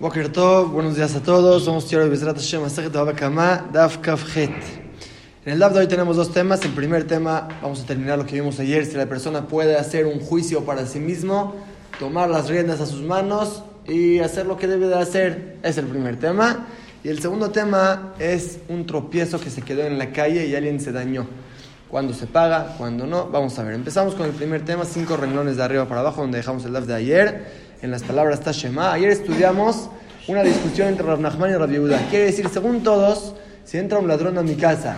Boker Tov, buenos días a todos. Somos Tioro y Bezrat Hashem, Masechet Babakama, Daf Kaf Het. En el Daf de hoy tenemos dos temas. El primer tema, vamos a terminar lo que vimos ayer, si la persona puede hacer un juicio para sí mismo, tomar las riendas a sus manos y hacer lo que debe de hacer. Es el primer tema. Y el segundo tema es un tropiezo que se quedó en la calle y alguien se dañó. Cuándo se paga, cuándo no. Vamos a ver. Empezamos con el primer tema, cinco renglones de arriba para abajo, donde dejamos el Daf de ayer en las palabras Tashema. Ayer estudiamos una discusión entre Rav Nachman y Rav Yehuda. Quiere decir, según todos, si entra un ladrón a mi casa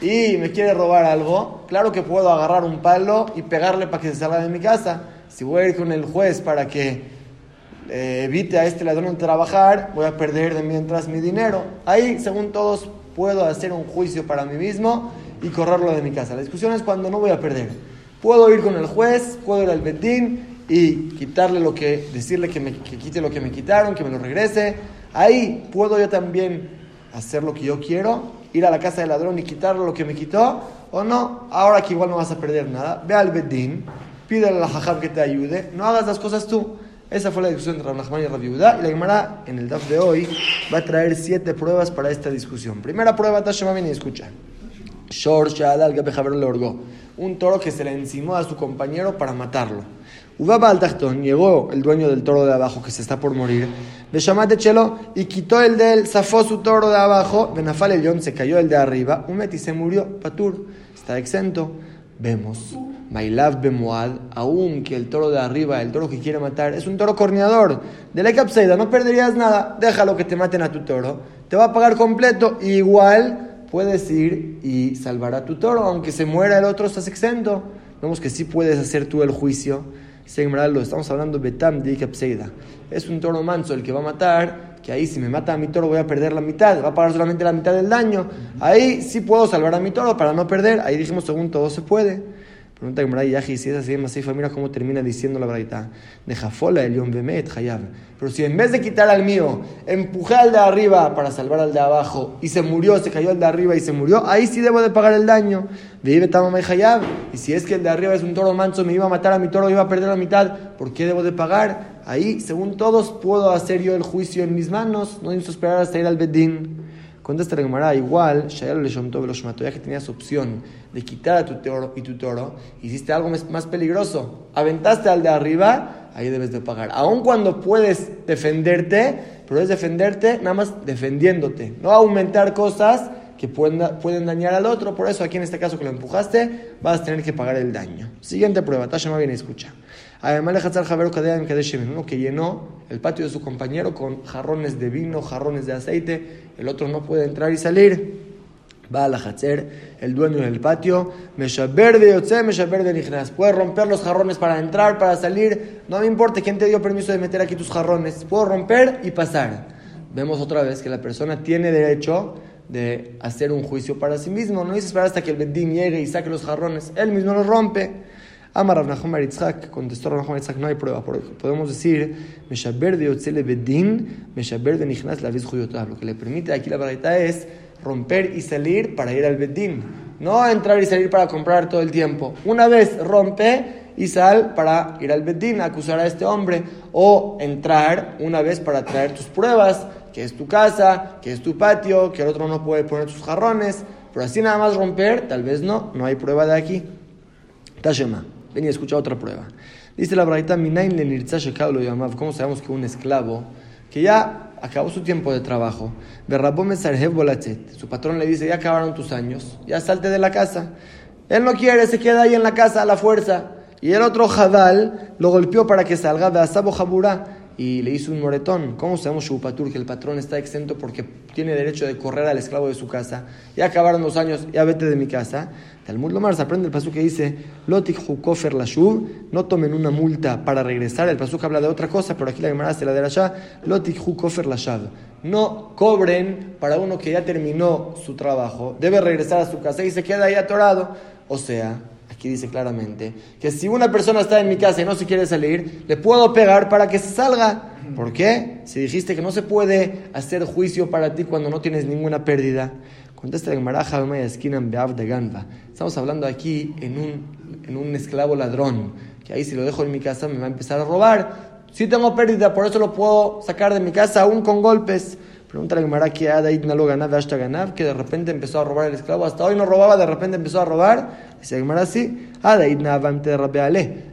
y me quiere robar algo, claro que puedo agarrar un palo y pegarle para que se salga de mi casa. Si voy a ir con el juez para que eh, evite a este ladrón trabajar, voy a perder de mientras mi dinero. Ahí, según todos, puedo hacer un juicio para mí mismo y correrlo de mi casa. La discusión es cuando no voy a perder. Puedo ir con el juez, puedo ir al betín y quitarle lo que, decirle que, me, que quite lo que me quitaron, que me lo regrese. Ahí puedo yo también hacer lo que yo quiero, ir a la casa del ladrón y quitarle lo que me quitó, o no, ahora que igual no vas a perder nada, ve al Bedín, pídele a la Jajab que te ayude, no hagas las cosas tú. Esa fue la discusión entre Rav y Rav y la Gemara en el DAF de hoy va a traer siete pruebas para esta discusión. Primera prueba, Tashema viene y escucha. Shor Shadal le orgó. Un toro que se le encimó a su compañero para matarlo. Ubaba al Tachtón, llegó el dueño del toro de abajo que se está por morir, de Shamate Chelo, y quitó el de él, zafó su toro de abajo, Benafal el león se cayó el de arriba, Umeti se murió, Patur, está exento. Vemos, Mailav Bemoad, aún que el toro de arriba, el toro que quiere matar, es un toro corneador, de la capseida, no perderías nada, déjalo que te maten a tu toro, te va a pagar completo, igual puedes ir y salvar a tu toro, aunque se muera el otro, estás exento. Vemos que sí puedes hacer tú el juicio lo estamos hablando Betam de Ikapseida. Es un toro manso el que va a matar, que ahí si me mata a mi toro voy a perder la mitad, va a pagar solamente la mitad del daño. Ahí sí puedo salvar a mi toro para no perder. Ahí dijimos, según todo se puede. Pregunta que Yaji, si es así, Masifa, mira cómo termina diciendo la verdad. De Jafola, el Bemet, Hayab. Pero si en vez de quitar al mío, empujé al de arriba para salvar al de abajo y se murió, se cayó al de arriba y se murió, ahí sí debo de pagar el daño. Vive Tamama y Hayab. Y si es que el de arriba es un toro manso, me iba a matar a mi toro, iba a perder la mitad, ¿por qué debo de pagar? Ahí, según todos, puedo hacer yo el juicio en mis manos, no necesito esperar hasta ir al Bedín. Contesta la Gemara, igual, ya que tenías opción de quitar a tu toro y tu toro, hiciste algo más peligroso. Aventaste al de arriba, ahí debes de pagar. Aun cuando puedes defenderte, pero es defenderte nada más defendiéndote. No aumentar cosas que pueden, pueden dañar al otro. Por eso aquí en este caso que lo empujaste, vas a tener que pagar el daño. Siguiente prueba, Tasha más bien escucha. Además, uno que llenó el patio de su compañero con jarrones de vino, jarrones de aceite, el otro no puede entrar y salir. Va a la Hatzer, el dueño del patio, Meshaber de Yotze, Meshaber de Nijnas. Puede romper los jarrones para entrar, para salir. No me importa quién te dio permiso de meter aquí tus jarrones. Puedo romper y pasar. Vemos otra vez que la persona tiene derecho de hacer un juicio para sí mismo. No dice esperar hasta que el Bedín llegue y saque los jarrones. Él mismo los rompe. Amar Rav contestó Rav Nachum no hay prueba. Podemos decir, Meshaber de Yotzele Bedin, Meshaber de Nichnas la Lo que le permite aquí la verdad es romper y salir para ir al Bedín. No entrar y salir para comprar todo el tiempo. Una vez rompe y sal para ir al Bedín, acusar a este hombre. O entrar una vez para traer tus pruebas, que es tu casa, que es tu patio, que el otro no puede poner sus jarrones. Pero así nada más romper, tal vez no, no hay prueba de aquí. Tashema. Ven y escucha otra prueba. Dice la braita, ¿Cómo sabemos que un esclavo que ya acabó su tiempo de trabajo, su patrón le dice, ya acabaron tus años, ya salte de la casa. Él no quiere, se queda ahí en la casa a la fuerza. Y el otro Jadal lo golpeó para que salga de Asabo Jabura y le hizo un moretón. ¿Cómo sabemos Shupatur que el patrón está exento porque tiene derecho de correr al esclavo de su casa? Ya acabaron los años, ya vete de mi casa. Talmud Lomar se aprende el pasú que dice, Lotik Hukofer Lashuv, no tomen una multa para regresar. El pasú habla de otra cosa, pero aquí la Gemara se la de allá, Lotik Hukofer Lashav. No cobren para uno que ya terminó su trabajo, debe regresar a su casa y se queda ahí atorado. O sea, aquí dice claramente que si una persona está en mi casa y no se quiere salir, le puedo pegar para que se salga. ¿Por qué? Si dijiste que no se puede hacer juicio para ti cuando no tienes ninguna pérdida. Contesta de Ganva. Estamos hablando aquí en un, en un esclavo ladrón, que ahí si lo dejo en mi casa me va a empezar a robar. Si tengo pérdida, por eso lo puedo sacar de mi casa aún con golpes. Pregunta la Gemara que que de repente empezó a robar el esclavo. Hasta hoy no robaba, de repente empezó a robar. Dice Gemara así,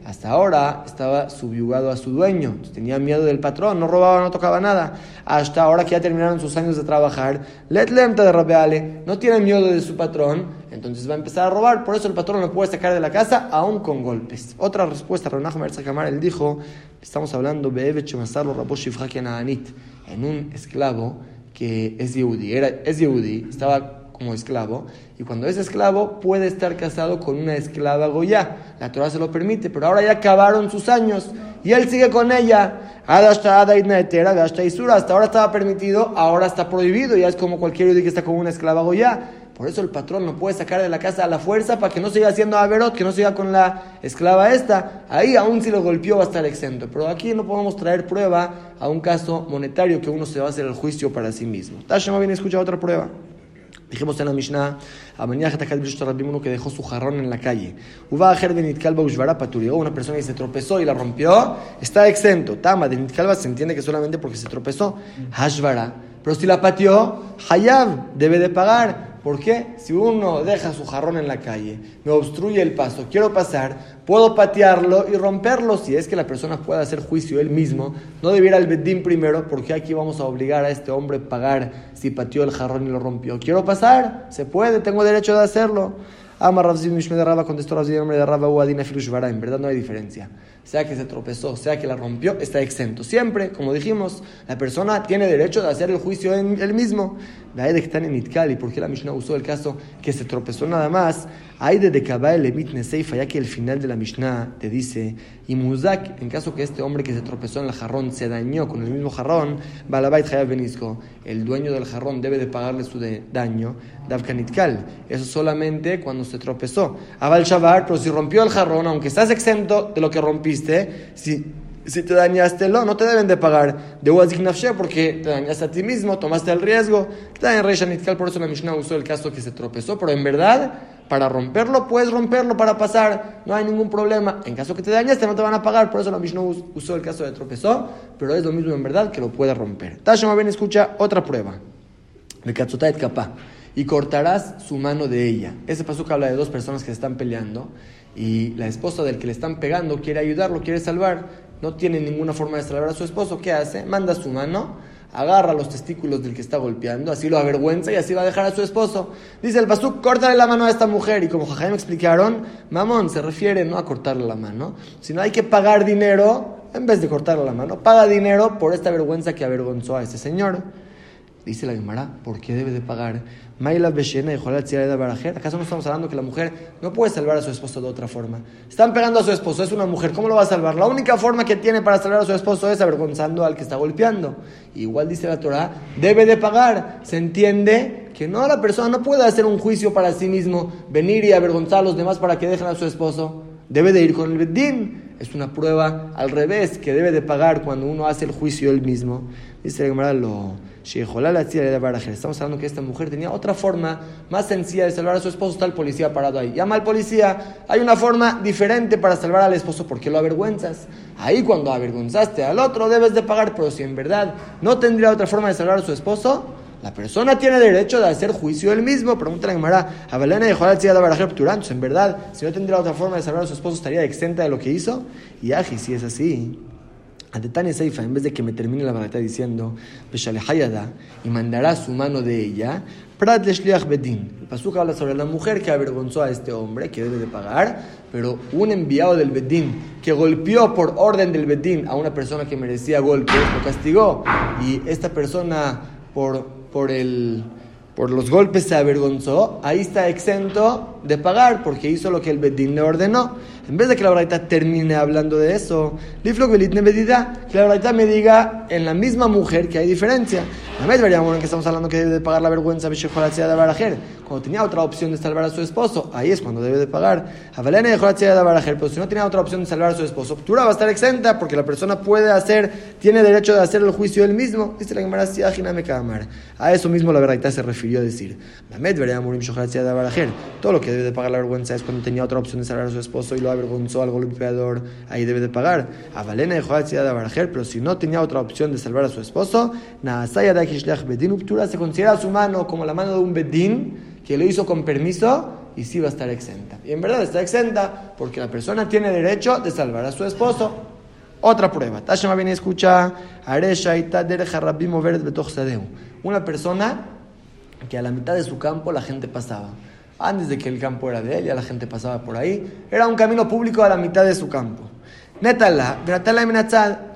Hasta ahora estaba subyugado a su dueño. Tenía miedo del patrón, no robaba, no tocaba nada. Hasta ahora que ya terminaron sus años de trabajar, let de Rabeale, no tiene miedo de su patrón, entonces va a empezar a robar. Por eso el patrón lo puede sacar de la casa aún con golpes. Otra respuesta, Ronaj Merzakamar, él dijo, estamos hablando, Beebe Chumasarlo Raboshi en un esclavo que es Yehudi. Era, es Yehudi, estaba como esclavo, y cuando es esclavo puede estar casado con una esclava Goya. La Torah se lo permite, pero ahora ya acabaron sus años y él sigue con ella. Hasta ahora estaba permitido, ahora está prohibido, ya es como cualquier Yehudi que está con una esclava Goya. Por eso el patrón no puede sacar de la casa a la fuerza para que no siga haciendo averot, que no siga con la esclava esta. Ahí aún si lo golpeó va a estar exento. Pero aquí no podemos traer prueba a un caso monetario que uno se va a hacer el juicio para sí mismo. Tashema viene a escuchar otra prueba. Dijimos en la Mishnah, uno que dejó su jarrón en la calle. Una persona que se tropezó y la rompió, está exento. Tama de Nitkalba se entiende que solamente porque se tropezó. Hashvara. Pero si la pateó, Hayab debe de pagar. ¿Por qué? Si uno deja su jarrón en la calle, me obstruye el paso, quiero pasar, puedo patearlo y romperlo. Si es que la persona puede hacer juicio él mismo, no debiera el bedín primero, porque aquí vamos a obligar a este hombre a pagar si pateó el jarrón y lo rompió. Quiero pasar, se puede, tengo derecho de hacerlo. Ama Mishme de Raba contestó nombre de Raba Uadina En verdad no hay diferencia. Sea que se tropezó, sea que la rompió, está exento. Siempre, como dijimos, la persona tiene derecho de hacer el juicio en él mismo. La de que están en Itkali, porque la Mishnah usó el caso que se tropezó nada más. Hay de el Emit Neseifa, ya que el final de la Mishnah te dice, y Muzak, en caso que este hombre que se tropezó en el jarrón se dañó con el mismo jarrón, Balabait Hayab Benizko, el dueño del jarrón debe de pagarle su daño, Davkanitkal. Eso solamente cuando se tropezó. Abal Shabar, pero si rompió el jarrón, aunque estás exento de lo que rompiste, si si te dañaste, lo, no te deben de pagar de Nafshe porque te dañaste a ti mismo, tomaste el riesgo. Por eso la Mishnah usó el caso que se tropezó, pero en verdad, para romperlo, puedes romperlo para pasar, no hay ningún problema. En caso que te dañaste, no te van a pagar, por eso la Mishnah usó el caso de tropezó, pero es lo mismo en verdad que lo puede romper. Tashma bien escucha otra prueba. De Katsutait Kapá. Y cortarás su mano de ella. Ese paso que habla de dos personas que se están peleando y la esposa del que le están pegando quiere ayudarlo, quiere salvar no tiene ninguna forma de salvar a su esposo, ¿qué hace? Manda su mano, agarra los testículos del que está golpeando, así lo avergüenza y así va a dejar a su esposo. Dice el pasuk, córtale la mano a esta mujer. Y como Jajaim me explicaron, mamón, se refiere no a cortarle la mano, sino hay que pagar dinero en vez de cortarle la mano. Paga dinero por esta vergüenza que avergonzó a ese señor. Dice la Gemara, ¿por qué debe de pagar? ¿Acaso no estamos hablando que la mujer no puede salvar a su esposo de otra forma? Están pegando a su esposo, es una mujer, ¿cómo lo va a salvar? La única forma que tiene para salvar a su esposo es avergonzando al que está golpeando. Igual dice la Torah, debe de pagar. Se entiende que no la persona no puede hacer un juicio para sí mismo, venir y avergonzar a los demás para que dejen a su esposo. Debe de ir con el bedín. Es una prueba al revés que debe de pagar cuando uno hace el juicio él mismo. Dice la Gemara, lo Estamos hablando que esta mujer tenía otra forma más sencilla de salvar a su esposo. Está el policía parado ahí. Llama al policía. Hay una forma diferente para salvar al esposo porque lo avergüenzas. Ahí cuando avergonzaste al otro debes de pagar. Pero si en verdad no tendría otra forma de salvar a su esposo, la persona tiene derecho de hacer juicio él mismo. Pregunta la Gemara. Entonces, en verdad, si no tendría otra forma de salvar a su esposo, estaría exenta de lo que hizo. Y aji, si es así. Ante Tania Seifa, en vez de que me termine la barata diciendo, y mandará su mano de ella, Prat Bedin. El Pasuk habla sobre la mujer que avergonzó a este hombre, que debe de pagar, pero un enviado del Bedín que golpeó por orden del Bedín a una persona que merecía golpes, lo castigó. Y esta persona, por, por el por los golpes se avergonzó, ahí está exento de pagar porque hizo lo que el Bedín le ordenó. En vez de que la Braita termine hablando de eso, que la Braita me diga en la misma mujer que hay diferencia. que estamos hablando que debe de pagar la vergüenza cuando tenía otra opción de salvar a su esposo, ahí es cuando debe de pagar. De pero si no tenía otra opción de salvar a su esposo, Ptura va a estar exenta porque la persona puede hacer, tiene derecho de hacer el juicio él mismo. Dice la Gemara, a eso mismo la verdad se refirió a decir. Todo lo que debe de pagar la vergüenza es cuando tenía otra opción de salvar a su esposo y lo avergonzó al golpeador, ahí debe de pagar. Avalena dejó la de Barajer, pero si no tenía otra opción de salvar a su esposo, se considera su mano como la mano de un bedín que lo hizo con permiso y sí va a estar exenta. Y en verdad está exenta porque la persona tiene derecho de salvar a su esposo. Otra prueba. Tashema viene escucha Una persona que a la mitad de su campo la gente pasaba. Antes de que el campo era de él, ya la gente pasaba por ahí. Era un camino público a la mitad de su campo. Netala,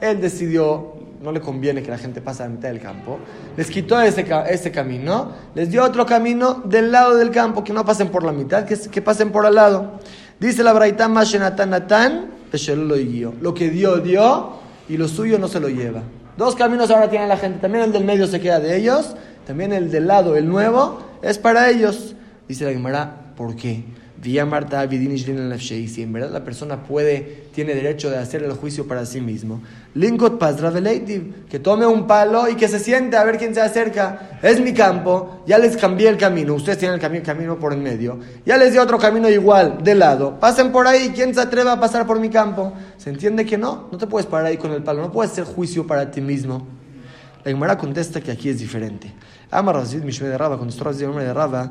él decidió no le conviene que la gente pase a la mitad del campo, les quitó ese, ese camino, les dio otro camino del lado del campo, que no pasen por la mitad, que, pasen por al lado. Dice la Braitán Mashenatan Natan, lo que dio, dio, y lo suyo no se lo lleva. Dos caminos ahora tiene la gente, también el del medio se queda de ellos, también el del lado, el nuevo, es para ellos. Dice la Gemara, ¿por qué? Vía Marta si en verdad la persona puede, tiene derecho de hacer el juicio para sí mismo. Linkot Pazra que tome un palo y que se siente a ver quién se acerca. Es mi campo, ya les cambié el camino, ustedes tienen el camino, camino por en medio, ya les di otro camino igual, de lado. Pasen por ahí, ¿quién se atreva a pasar por mi campo? ¿Se entiende que no? No te puedes parar ahí con el palo, no puedes hacer juicio para ti mismo. La Gemara contesta que aquí es diferente. Amar Razid Mishme de Raba, contestó Razid nombre de Raba,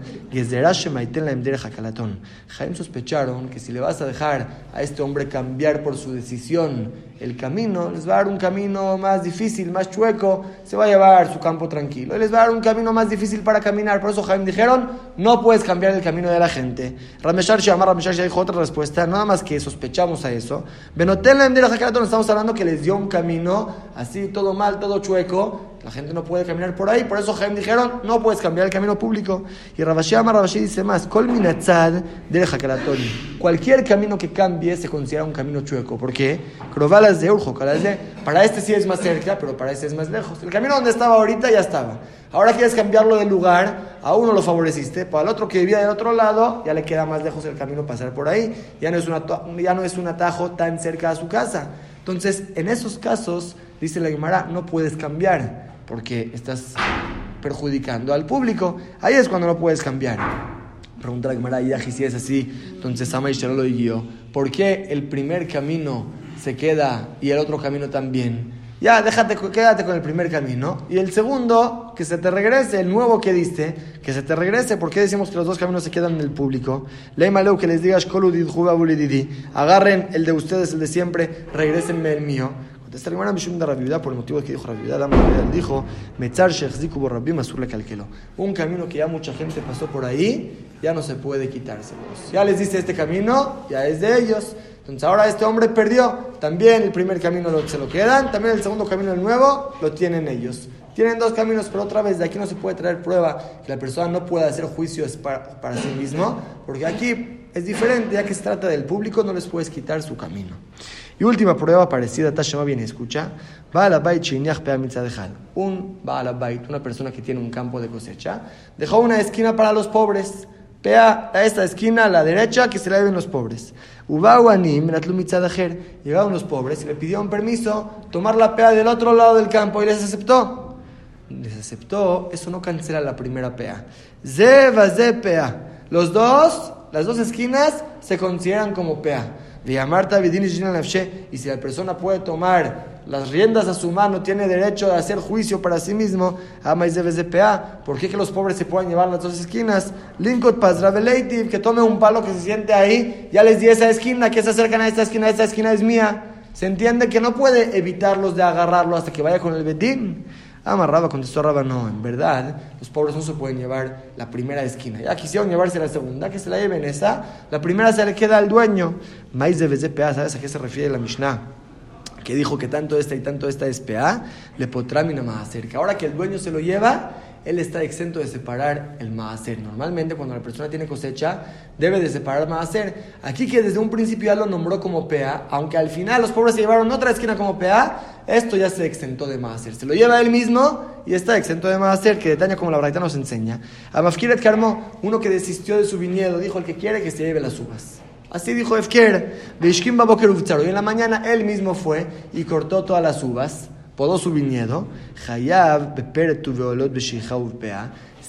la Emdere Hakalaton. Jaim sospecharon que si le vas a dejar a este hombre cambiar por su decisión el camino, les va a dar un camino más difícil, más chueco, se va a llevar su campo tranquilo. Y les va a dar un camino más difícil para caminar. Por eso Jaim dijeron, no puedes cambiar el camino de la gente. Rameshar Shamar Rameshar dijo otra respuesta, nada más que sospechamos a eso. Benotel Emdere Hakalaton, estamos hablando que les dio un camino así, todo mal, todo chueco la gente no puede caminar por ahí, por eso Jaime dijeron, no puedes cambiar el camino público. Y Rabashi Amar Rabashi dice más, Kol del Cualquier camino que cambie se considera un camino chueco. ¿Por qué? De Urjo, para este sí es más cerca, pero para este es más lejos. El camino donde estaba ahorita ya estaba. Ahora quieres cambiarlo de lugar, a uno lo favoreciste, para el otro que vivía del otro lado, ya le queda más lejos el camino pasar por ahí. Ya no es, una, ya no es un atajo tan cerca a su casa. Entonces, en esos casos, dice la Guimara, no puedes cambiar porque estás perjudicando al público. Ahí es cuando no puedes cambiar. Pregunta la Gemara, y si es así, entonces Sama lo guió. ¿Por qué el primer camino se queda y el otro camino también? Ya, déjate, quédate con el primer camino. Y el segundo, que se te regrese, el nuevo que diste, que se te regrese. ¿Por qué decimos que los dos caminos se quedan en el público? Ley Maleu que les digas, agarren el de ustedes, el de siempre, regresenme el mío. Esta hermana Mishum de por el motivo que dijo Rabiudad, dijo, Metzar Shechziku Rabim Azur le calquelo. Un camino que ya mucha gente pasó por ahí, ya no se puede quitárselo. Ya les dice este camino, ya es de ellos. Entonces ahora este hombre perdió. También el primer camino se lo quedan, también el segundo camino, el nuevo, lo tienen ellos. Tienen dos caminos, pero otra vez de aquí no se puede traer prueba que la persona no pueda hacer juicios para, para sí mismo, porque aquí es diferente, ya que se trata del público, no les puedes quitar su camino. Y última prueba parecida, Tashema bien escucha. Un Baalabait, una persona que tiene un campo de cosecha, dejó una esquina para los pobres. Pea a esta esquina a la derecha que se la deben los pobres. Llegaron los pobres y le pidieron permiso tomar la pea del otro lado del campo y les aceptó. Les aceptó, eso no cancela la primera pea. Zeva ze pea. Los dos, las dos esquinas se consideran como pea. Y si la persona puede tomar las riendas a su mano, tiene derecho a hacer juicio para sí mismo, ¿Por qué que los pobres se puedan llevar las dos esquinas? Linkot Pazraveleitiv, que tome un palo que se siente ahí, ya les di esa esquina, que se acercan a esta esquina, esta esquina es mía. Se entiende que no puede evitarlos de agarrarlo hasta que vaya con el bedín. Amarraba, contestó Raba, no, en verdad, los pobres no se pueden llevar la primera esquina. Ya quisieron llevarse la segunda, que se la lleven esa. La primera se le queda al dueño. Mais de PA, ¿sabes a qué se refiere la Mishnah? Que dijo que tanto esta y tanto esta es PA, le potramina más cerca. Ahora que el dueño se lo lleva, él está exento de separar el maaser. Normalmente cuando la persona tiene cosecha, debe de separar maaser. Aquí que desde un principio ya lo nombró como PA, aunque al final los pobres se llevaron otra esquina como PA, esto ya se exentó de maaser. Se lo lleva él mismo y está exento de Maaser, que daña como la braita nos enseña. A Mafkiret Karmo, uno que desistió de su viñedo, dijo el que quiere que se lleve las uvas. Así dijo Efker, y en la mañana él mismo fue y cortó todas las uvas, podó su viñedo, Hayab,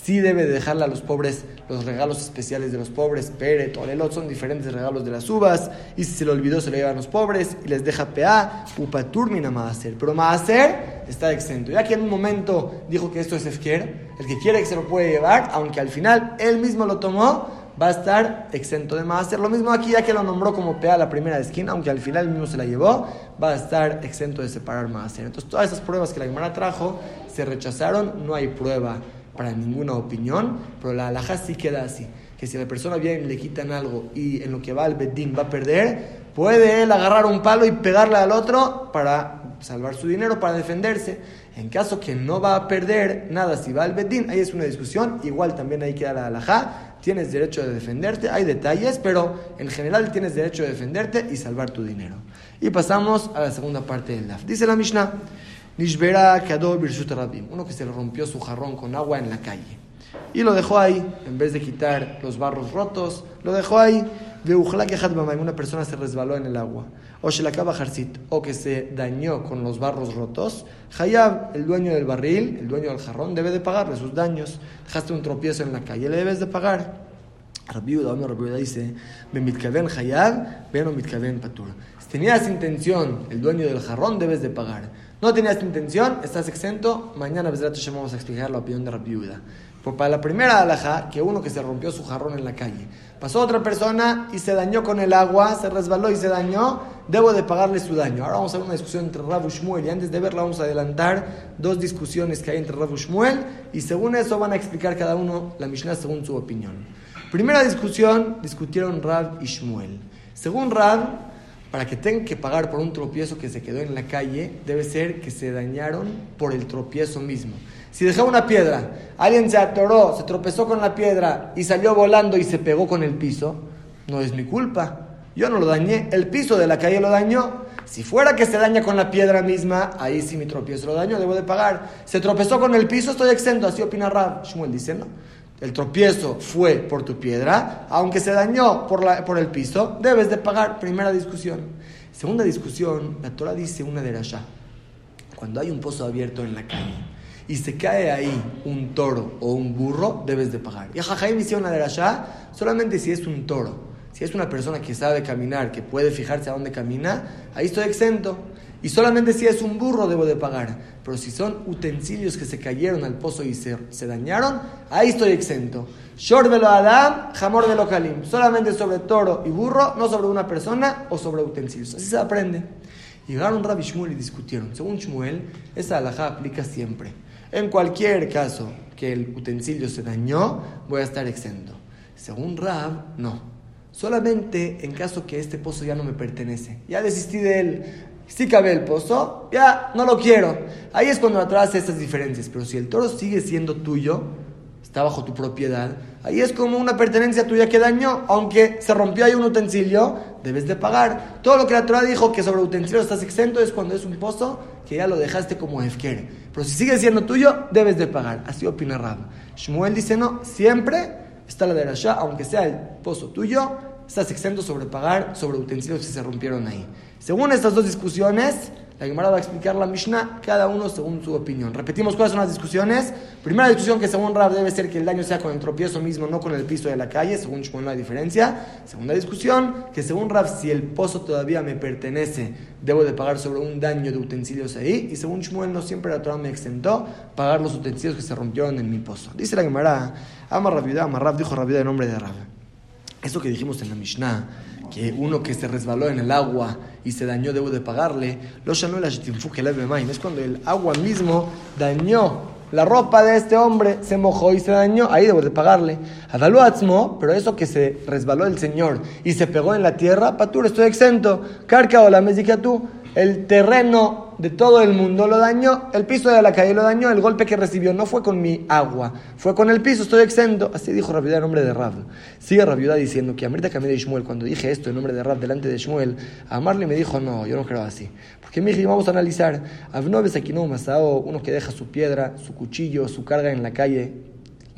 sí debe dejarle a los pobres los regalos especiales de los pobres, Peret o Lelot, son diferentes regalos de las uvas, y si se le olvidó se lo llevan los pobres, y les deja PA, Upaturmina Maaser. Pero Maaser está exento. Ya que en un momento dijo que esto es Efker, el que quiere que se lo puede llevar, aunque al final él mismo lo tomó, va a estar exento de Maaser. Lo mismo aquí, ya que lo nombró como PA la primera esquina, aunque al final mismo se la llevó, va a estar exento de separar Maaser. Entonces todas esas pruebas que la Gemara trajo se rechazaron, no hay prueba para ninguna opinión, pero la alhaja sí queda así, que si la persona viene y le quitan algo y en lo que va al bedín va a perder, puede él agarrar un palo y pegarle al otro para salvar su dinero, para defenderse. En caso que no va a perder nada si va al bedín, ahí es una discusión, igual también ahí queda la alhaja, tienes derecho de defenderte, hay detalles, pero en general tienes derecho de defenderte y salvar tu dinero. Y pasamos a la segunda parte del DAF. Dice la Mishnah, Nishbera Kador Birshut Rabim, uno que se le rompió su jarrón con agua en la calle. Y lo dejó ahí, en vez de quitar los barros rotos, lo dejó ahí. De una persona se resbaló en el agua. O Shelakaba Harsit, o que se dañó con los barros rotos. Hayab, el dueño del barril, el dueño del jarrón, debe de pagarle sus daños. Dejaste un tropiezo en la calle, le debes de pagar. Rabiuda, Rabiuda dice, Mitkaven Hayab, Beno Mitkaven Patur. Si tenías intención, el dueño del jarrón, debes de pagar. No tenías intención, estás exento. Mañana vamos a explicar la opinión de Rabiuda. Para la primera alhaja, que uno que se rompió su jarrón en la calle, pasó otra persona y se dañó con el agua, se resbaló y se dañó, debo de pagarle su daño. Ahora vamos a ver una discusión entre Rav y Shmuel y antes de verla vamos a adelantar dos discusiones que hay entre Rav y Shmuel y según eso van a explicar cada uno la Mishnah según su opinión. Primera discusión, discutieron Rav y Shmuel. Según Rav, para que tengan que pagar por un tropiezo que se quedó en la calle, debe ser que se dañaron por el tropiezo mismo. Si dejé una piedra, alguien se atoró, se tropezó con la piedra y salió volando y se pegó con el piso, no es mi culpa. Yo no lo dañé, el piso de la calle lo dañó. Si fuera que se daña con la piedra misma, ahí sí mi tropiezo lo daño, debo de pagar. Se tropezó con el piso, estoy exento, así opina Rab. Shmuel dice, no. El tropiezo fue por tu piedra, aunque se dañó por, la, por el piso, debes de pagar. Primera discusión. Segunda discusión, la Torah dice una de allá. Cuando hay un pozo abierto en la calle y se cae ahí un toro o un burro, debes de pagar. Y Jajaim dice una de allá solamente si es un toro. Si es una persona que sabe caminar, que puede fijarse a dónde camina, ahí estoy exento. Y solamente si es un burro debo de pagar. Pero si son utensilios que se cayeron al pozo y se, se dañaron, ahí estoy exento. Shor velo Adam, jamor velo Kalim. Solamente sobre toro y burro, no sobre una persona o sobre utensilios. Así se aprende. Llegaron Rabbi Shmuel y discutieron. Según Shmuel, esa alhaja aplica siempre. En cualquier caso que el utensilio se dañó, voy a estar exento. Según Rab, no. Solamente en caso que este pozo ya no me pertenece. Ya desistí de él si cabe el pozo, ya no lo quiero. Ahí es cuando atrás estas diferencias. Pero si el toro sigue siendo tuyo, está bajo tu propiedad, ahí es como una pertenencia tuya que dañó, aunque se rompió ahí un utensilio, debes de pagar. Todo lo que la Torah dijo que sobre utensilio estás exento es cuando es un pozo que ya lo dejaste como efker. Pero si sigue siendo tuyo, debes de pagar. Así opina Rab. Shmuel dice no, siempre está la de Rasha, aunque sea el pozo tuyo, estás exento sobre pagar sobre utensilios que se rompieron ahí. Según estas dos discusiones, la Gemara va a explicar la Mishnah, cada uno según su opinión. Repetimos cuáles son las discusiones. Primera discusión que según Rab debe ser que el daño sea con el tropiezo mismo, no con el piso de la calle, según Shmuel no hay diferencia. Segunda discusión, que según Rab, si el pozo todavía me pertenece, debo de pagar sobre un daño de utensilios ahí. Y según Shmuel, no siempre la Torah me exentó pagar los utensilios que se rompieron en mi pozo. Dice la Gemara, ama Rabida, ama Rab, dijo Rabida en nombre de Rab. Eso que dijimos en la Mishnah, que uno que se resbaló en el agua y se dañó debo de pagarle, lo es cuando el agua mismo dañó la ropa de este hombre, se mojó y se dañó, ahí debo de pagarle. Adalu atzmo, pero eso que se resbaló el Señor y se pegó en la tierra, patur, estoy exento. Carca o la tú, el terreno de todo el mundo lo dañó, el piso de la calle lo dañó, el golpe que recibió no fue con mi agua, fue con el piso, estoy exento. Así dijo Rabiudá en nombre de Rab. Sigue Rabiudá diciendo que Amrita Camila de Shmuel, cuando dije esto en nombre de Rab delante de Shmuel, a Marley me dijo, no, yo no creo así. Porque me dije, vamos a analizar, Avnobes aquí no, Masao, uno que deja su piedra, su cuchillo, su carga en la calle,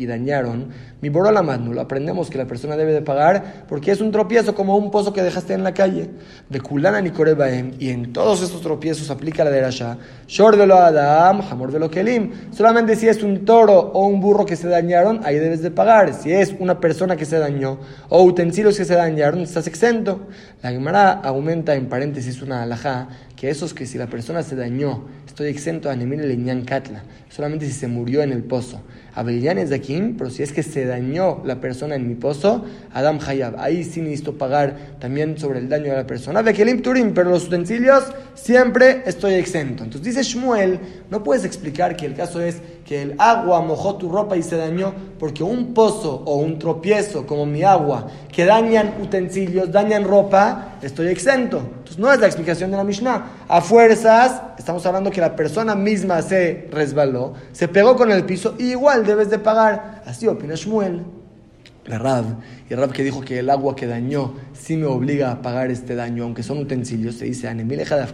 y dañaron, mi borola lo aprendemos que la persona debe de pagar porque es un tropiezo como un pozo que dejaste en la calle. De kulana ni korebaem, y en todos estos tropiezos aplica la de Rasha. Shor de lo Adam, hamor de lo Kelim. Solamente si es un toro o un burro que se dañaron, ahí debes de pagar. Si es una persona que se dañó o utensilios que se dañaron, estás exento. La Gemara aumenta en paréntesis una alajá que esos que si la persona se dañó, estoy exento a Nemir Leñán Katla, solamente si se murió en el pozo. Abellán es de aquí, pero si es que se dañó la persona en mi pozo, Adam Hayab. Ahí sí necesito pagar también sobre el daño de la persona. Bekelim Turim, pero los utensilios siempre estoy exento. Entonces dice Shmuel, no puedes explicar que el caso es que el agua mojó tu ropa y se dañó, porque un pozo o un tropiezo como mi agua, que dañan utensilios, dañan ropa, estoy exento. Entonces no es la explicación de la Mishnah. A fuerzas, estamos hablando que la persona misma se resbaló, se pegó con el piso igual debes de pagar. Así opina Shmuel. La Rab, y Rab que dijo que el agua que dañó sí me obliga a pagar este daño, aunque son utensilios, se dice Anemileja de.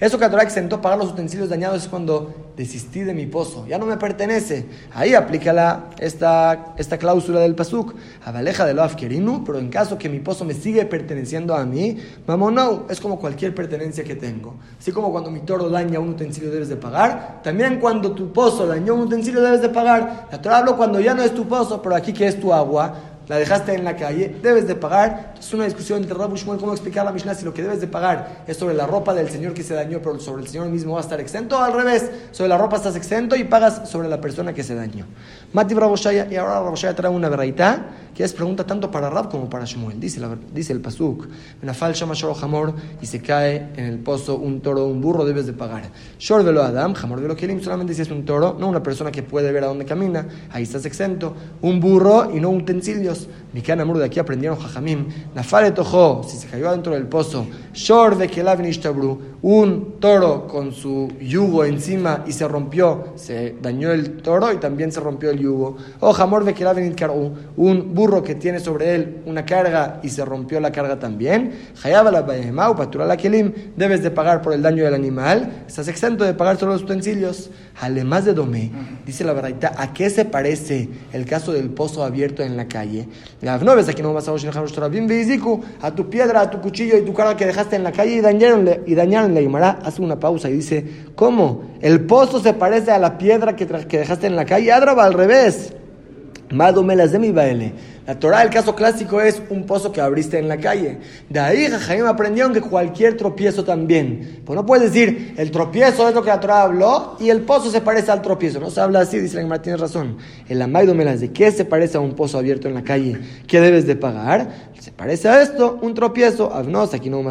Eso que Torah exentó pagar los utensilios dañados es cuando desistí de mi pozo, ya no me pertenece. Ahí aplica esta, esta cláusula del Pasuk, Abaleja de lo Afkerinu, pero en caso que mi pozo me sigue perteneciendo a mí, no, es como cualquier pertenencia que tengo. Así como cuando mi toro daña un utensilio debes de pagar, también cuando tu pozo dañó un utensilio debes de pagar. La Torah hablo cuando ya no es tu pozo, pero aquí que es tu agua la dejaste en la calle, debes de pagar. Es una discusión entre Rabu Shmuel, cómo explicar la Mishnah si lo que debes de pagar es sobre la ropa del señor que se dañó, pero sobre el señor mismo va a estar exento, al revés, sobre la ropa estás exento y pagas sobre la persona que se dañó. Mati Raboshaya, y ahora Raboshaya trae una verraita que es pregunta tanto para Rab como para Shmuel. Dice, dice el Pasuk, una falsa mayor jamor y se cae en el pozo un toro o un burro, debes de pagar. Shor velo Adam, jamor velo Kelim, solamente si es un toro, no una persona que puede ver a dónde camina, ahí estás exento. Un burro y no utensilios. Mikan Amur de aquí aprendieron Jajamim. Nafale Tojo, si se cayó adentro del pozo. Shor de Kelav un toro con su yugo encima y se rompió, se dañó el toro y también se rompió el yugo. O Jamor de Kelav un burro que tiene sobre él una carga y se rompió la carga también. Hayaba la Patura la Kelim, debes de pagar por el daño del animal. Estás exento de pagar solo los utensilios. Además de Domé, dice la verdad, ¿a qué se parece el caso del pozo abierto en la calle? aquí no vas a tu piedra, a tu cuchillo y tu carga que dejaste en la calle y dañaron, y dañaron la Guimara. Hace una pausa y dice, ¿cómo? El pozo se parece a la piedra que, que dejaste en la calle. Adraba al revés. Madomelas de mi baile. La Torah, el caso clásico es un pozo que abriste en la calle. De ahí Jaime aprendieron que cualquier tropiezo también. Pues no puedes decir, el tropiezo es lo que la Torah habló y el pozo se parece al tropiezo. No se habla así, dice la Gemara, tienes razón. El Amaido me las de qué se parece a un pozo abierto en la calle, ¿qué debes de pagar? Se parece a esto, un tropiezo. Avnos, aquí no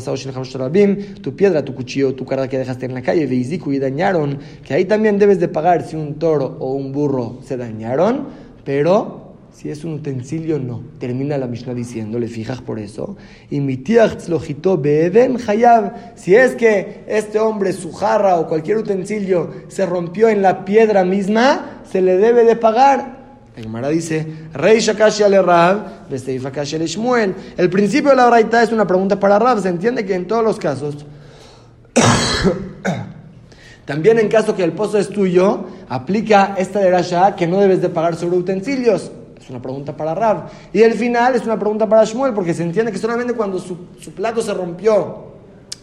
tu piedra, tu cuchillo, tu carga que dejaste en la calle, veiziku y dañaron, que ahí también debes de pagar si un toro o un burro se dañaron, pero si es un utensilio, no. Termina la Mishnah diciéndole, fijas por eso. Y mi beeden hayab. Si es que este hombre, su jarra o cualquier utensilio se rompió en la piedra misma, se le debe de pagar. La Gemara dice, Rey Shakashi ale Rab, le Shmuel. El principio de la braita es una pregunta para Rab. Se entiende que en todos los casos, también en caso que el pozo es tuyo, aplica esta de Rasha que no debes de pagar sobre utensilios. Es una pregunta para Rab. Y el final es una pregunta para Shmuel, porque se entiende que solamente cuando su, su plato se rompió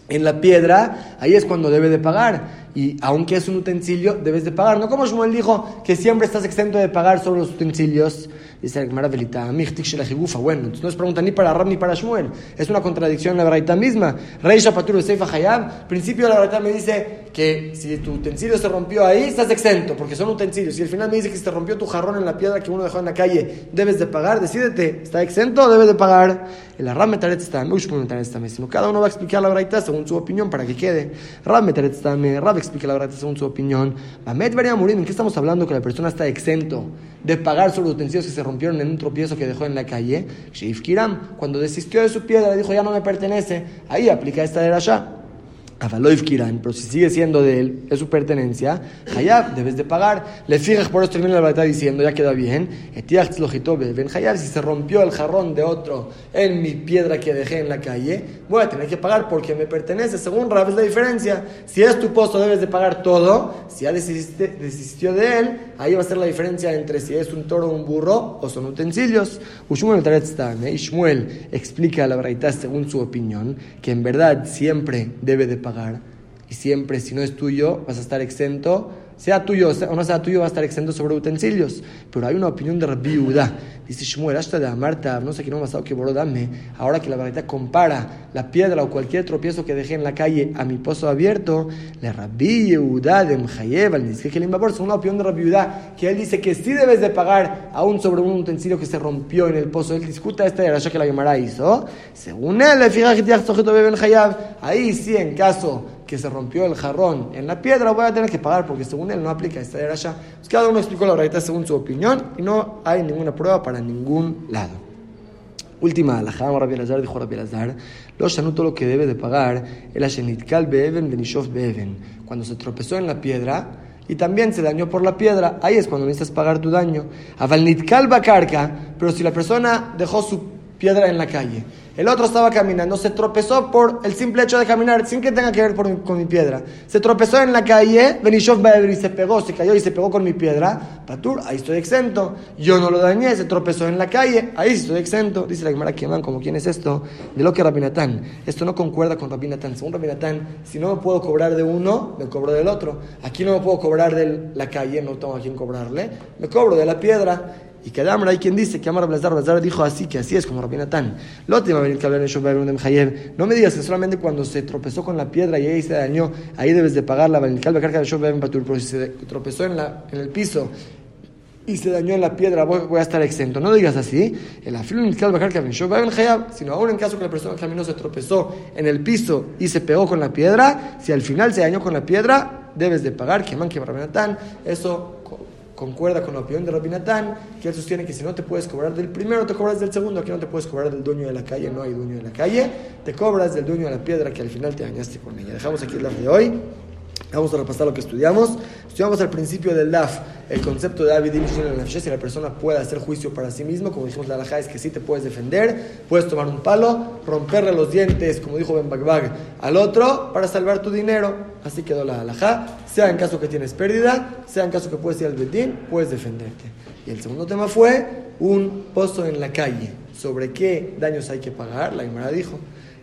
en la piedra, ahí es cuando debe de pagar. Y aunque es un utensilio, debes de pagar. No como Shmuel dijo que siempre estás exento de pagar sobre los utensilios. Dice la Gemara Bueno, entonces no es pregunta ni para Rab ni para Shmuel. Es una contradicción en la verdad misma. Rey Shapaturu Seifa Hayab. Principio de la verdad me dice que si tu utensilio se rompió ahí, estás exento, porque son utensilios. Y al final me dice que si te rompió tu jarrón en la piedra que uno dejó en la calle, debes de pagar. Decídete, ¿está exento o debes de pagar? El Ram Metaret está, Shmuel Metaret está, cada uno va a explicar la verdad según su opinión para que quede. Rab Metaret está, Rab explica la verdad según su opinión. Mamet ¿en qué estamos hablando? Que la persona está exento de pagar sobre los utensilios que se rompieron en un tropiezo que dejó en la calle. Sheif Kiram, cuando desistió de su piedra, dijo, ya no me pertenece. Ahí aplica esta de allá. Avaloif Kiran, pero si sigue siendo de él, es su pertenencia, Hayab, debes de pagar. Le fijas, por eso termina la verdad diciendo, ya queda bien, Ben Hayab, si se rompió el jarrón de otro en mi piedra que dejé en la calle, voy a tener que pagar porque me pertenece. Según Rab es la diferencia. Si es tu pozo, debes de pagar todo. Si ya desistió de él, ahí va a ser la diferencia entre si es un toro o un burro o son utensilios. Ushmuel Ishmuel explica la verdad según su opinión, que en verdad siempre debe de pagar y siempre, si no es tuyo, vas a estar exento sea tuyo o no sea tuyo, va a estar exento sobre utensilios. Pero hay una opinión de Rabbi Uda. Dice Shmuel, hasta de Marta, no sé qué no pasado que dame. Ahora que la verdad compara la piedra o cualquier tropiezo que dejé en la calle a mi pozo abierto, le Rabbi Uda de Mjayev, al según una opinión de Rabbi que él dice que sí debes de pagar aún sobre un utensilio que se rompió en el pozo. Él discuta esta de que la Gemara hizo. Según él, ahí sí, en caso que se rompió el jarrón en la piedra, voy a tener que pagar porque según él no aplica esta era ya. Pues cada uno explicó la verdad según su opinión y no hay ninguna prueba para ningún lado. Última alajá, Rabbi Elazar dijo Rabbi Elazar, lo shanuto lo que debe de pagar el ashenitkal beeben benishov beeben. Cuando se tropezó en la piedra y también se dañó por la piedra, ahí es cuando necesitas pagar tu daño. Avalnitkal bakarka, pero si la persona dejó su piedra en la calle el otro estaba caminando, se tropezó por el simple hecho de caminar, sin que tenga que ver con mi piedra. Se tropezó en la calle, Benishov y se pegó, se cayó y se pegó con mi piedra. Patur, ahí estoy exento. Yo no lo dañé, se tropezó en la calle, ahí estoy exento. Dice la Gemara Kieman, como quién es esto, de lo que Rabinatán. Esto no concuerda con Rabinatán. Según Rabinatán, si no me puedo cobrar de uno, me cobro del otro. Aquí no me puedo cobrar de la calle, no tengo a quién cobrarle, me cobro de la piedra. Y que Adamra hay quien dice que Amar Blazar, Blazar dijo así, que así es como Rabbi Natán. No me digas que solamente cuando se tropezó con la piedra y ahí se dañó, ahí debes de pagar la carga de Pero si se tropezó en, la, en el piso y se dañó en la piedra, voy, a estar exento. No digas así. El sino aún en caso que la persona que caminó se tropezó en el piso y se pegó con la piedra, si al final se dañó con la piedra, debes de pagar. Que man que Eso concuerda con la opinión de Rabbi que él sostiene que si no te puedes cobrar del primero, te cobras del segundo, aquí no te puedes cobrar del dueño de la calle, no hay dueño de la calle, te cobras del dueño de la piedra que al final te dañaste con ella. Dejamos aquí el de hoy. Vamos a repasar lo que estudiamos. Estudiamos al principio del DAF el concepto de David la si la persona puede hacer juicio para sí mismo, como dijimos la alajá, es que sí te puedes defender, puedes tomar un palo, romperle los dientes, como dijo Ben Bagbag, al otro para salvar tu dinero. Así quedó la alajá. Sea en caso que tienes pérdida, sea en caso que puedes ir al bedín, puedes defenderte. Y el segundo tema fue un pozo en la calle. ¿Sobre qué daños hay que pagar? La Imara dijo.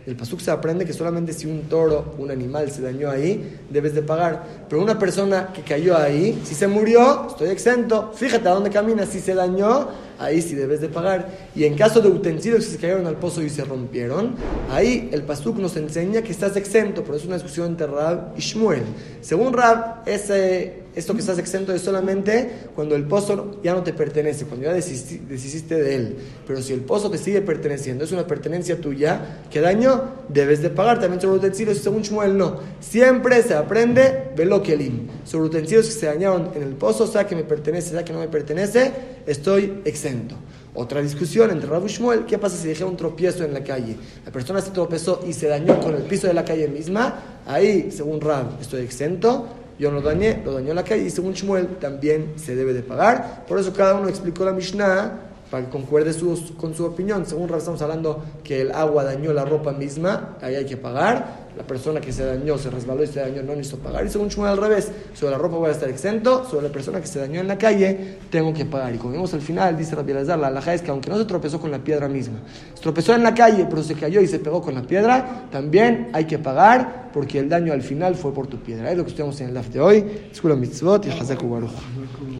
El pasuk se aprende que solamente si un toro, un animal se dañó ahí, debes de pagar. Pero una persona que cayó ahí, si se murió, estoy exento. Fíjate a dónde camina. Si se dañó, ahí sí debes de pagar. Y en caso de utensilios que se cayeron al pozo y se rompieron, ahí el pasuk nos enseña que estás exento. Pero es una discusión entre Rab y Shmuel. Según Rab, ese esto que estás exento es solamente cuando el pozo ya no te pertenece, cuando ya desististe de él. Pero si el pozo te sigue perteneciendo, es una pertenencia tuya, ¿qué daño? Debes de pagar también sobre utensilios. Según Shmuel, no. Siempre se aprende velo kelim. Sobre utensilios que se dañaron en el pozo, sea que me pertenece, sea que no me pertenece, estoy exento. Otra discusión entre Rabu y Shmuel, ¿qué pasa si dejé un tropiezo en la calle? La persona se tropezó y se dañó con el piso de la calle misma, ahí, según Rab, estoy exento yo no lo dañé, lo dañó la calle y según Shmuel también se debe de pagar. Por eso cada uno explicó la Mishnah para que concuerde con su opinión. Según Rab estamos hablando que el agua dañó la ropa misma, ahí hay que pagar. La persona que se dañó, se resbaló y se dañó, no necesito pagar. Y según Shmuel al revés, sobre la ropa voy a estar exento, sobre la persona que se dañó en la calle, tengo que pagar. Y como vimos al final, dice Rabbi Elazar, la alhaja es que aunque no se tropezó con la piedra misma, se tropezó en la calle, pero se cayó y se pegó con la piedra, también hay que pagar porque el daño al final fue por tu piedra. Es lo que estudiamos en el DAF de hoy. Escuela Mitzvot y Hazaku Baruch.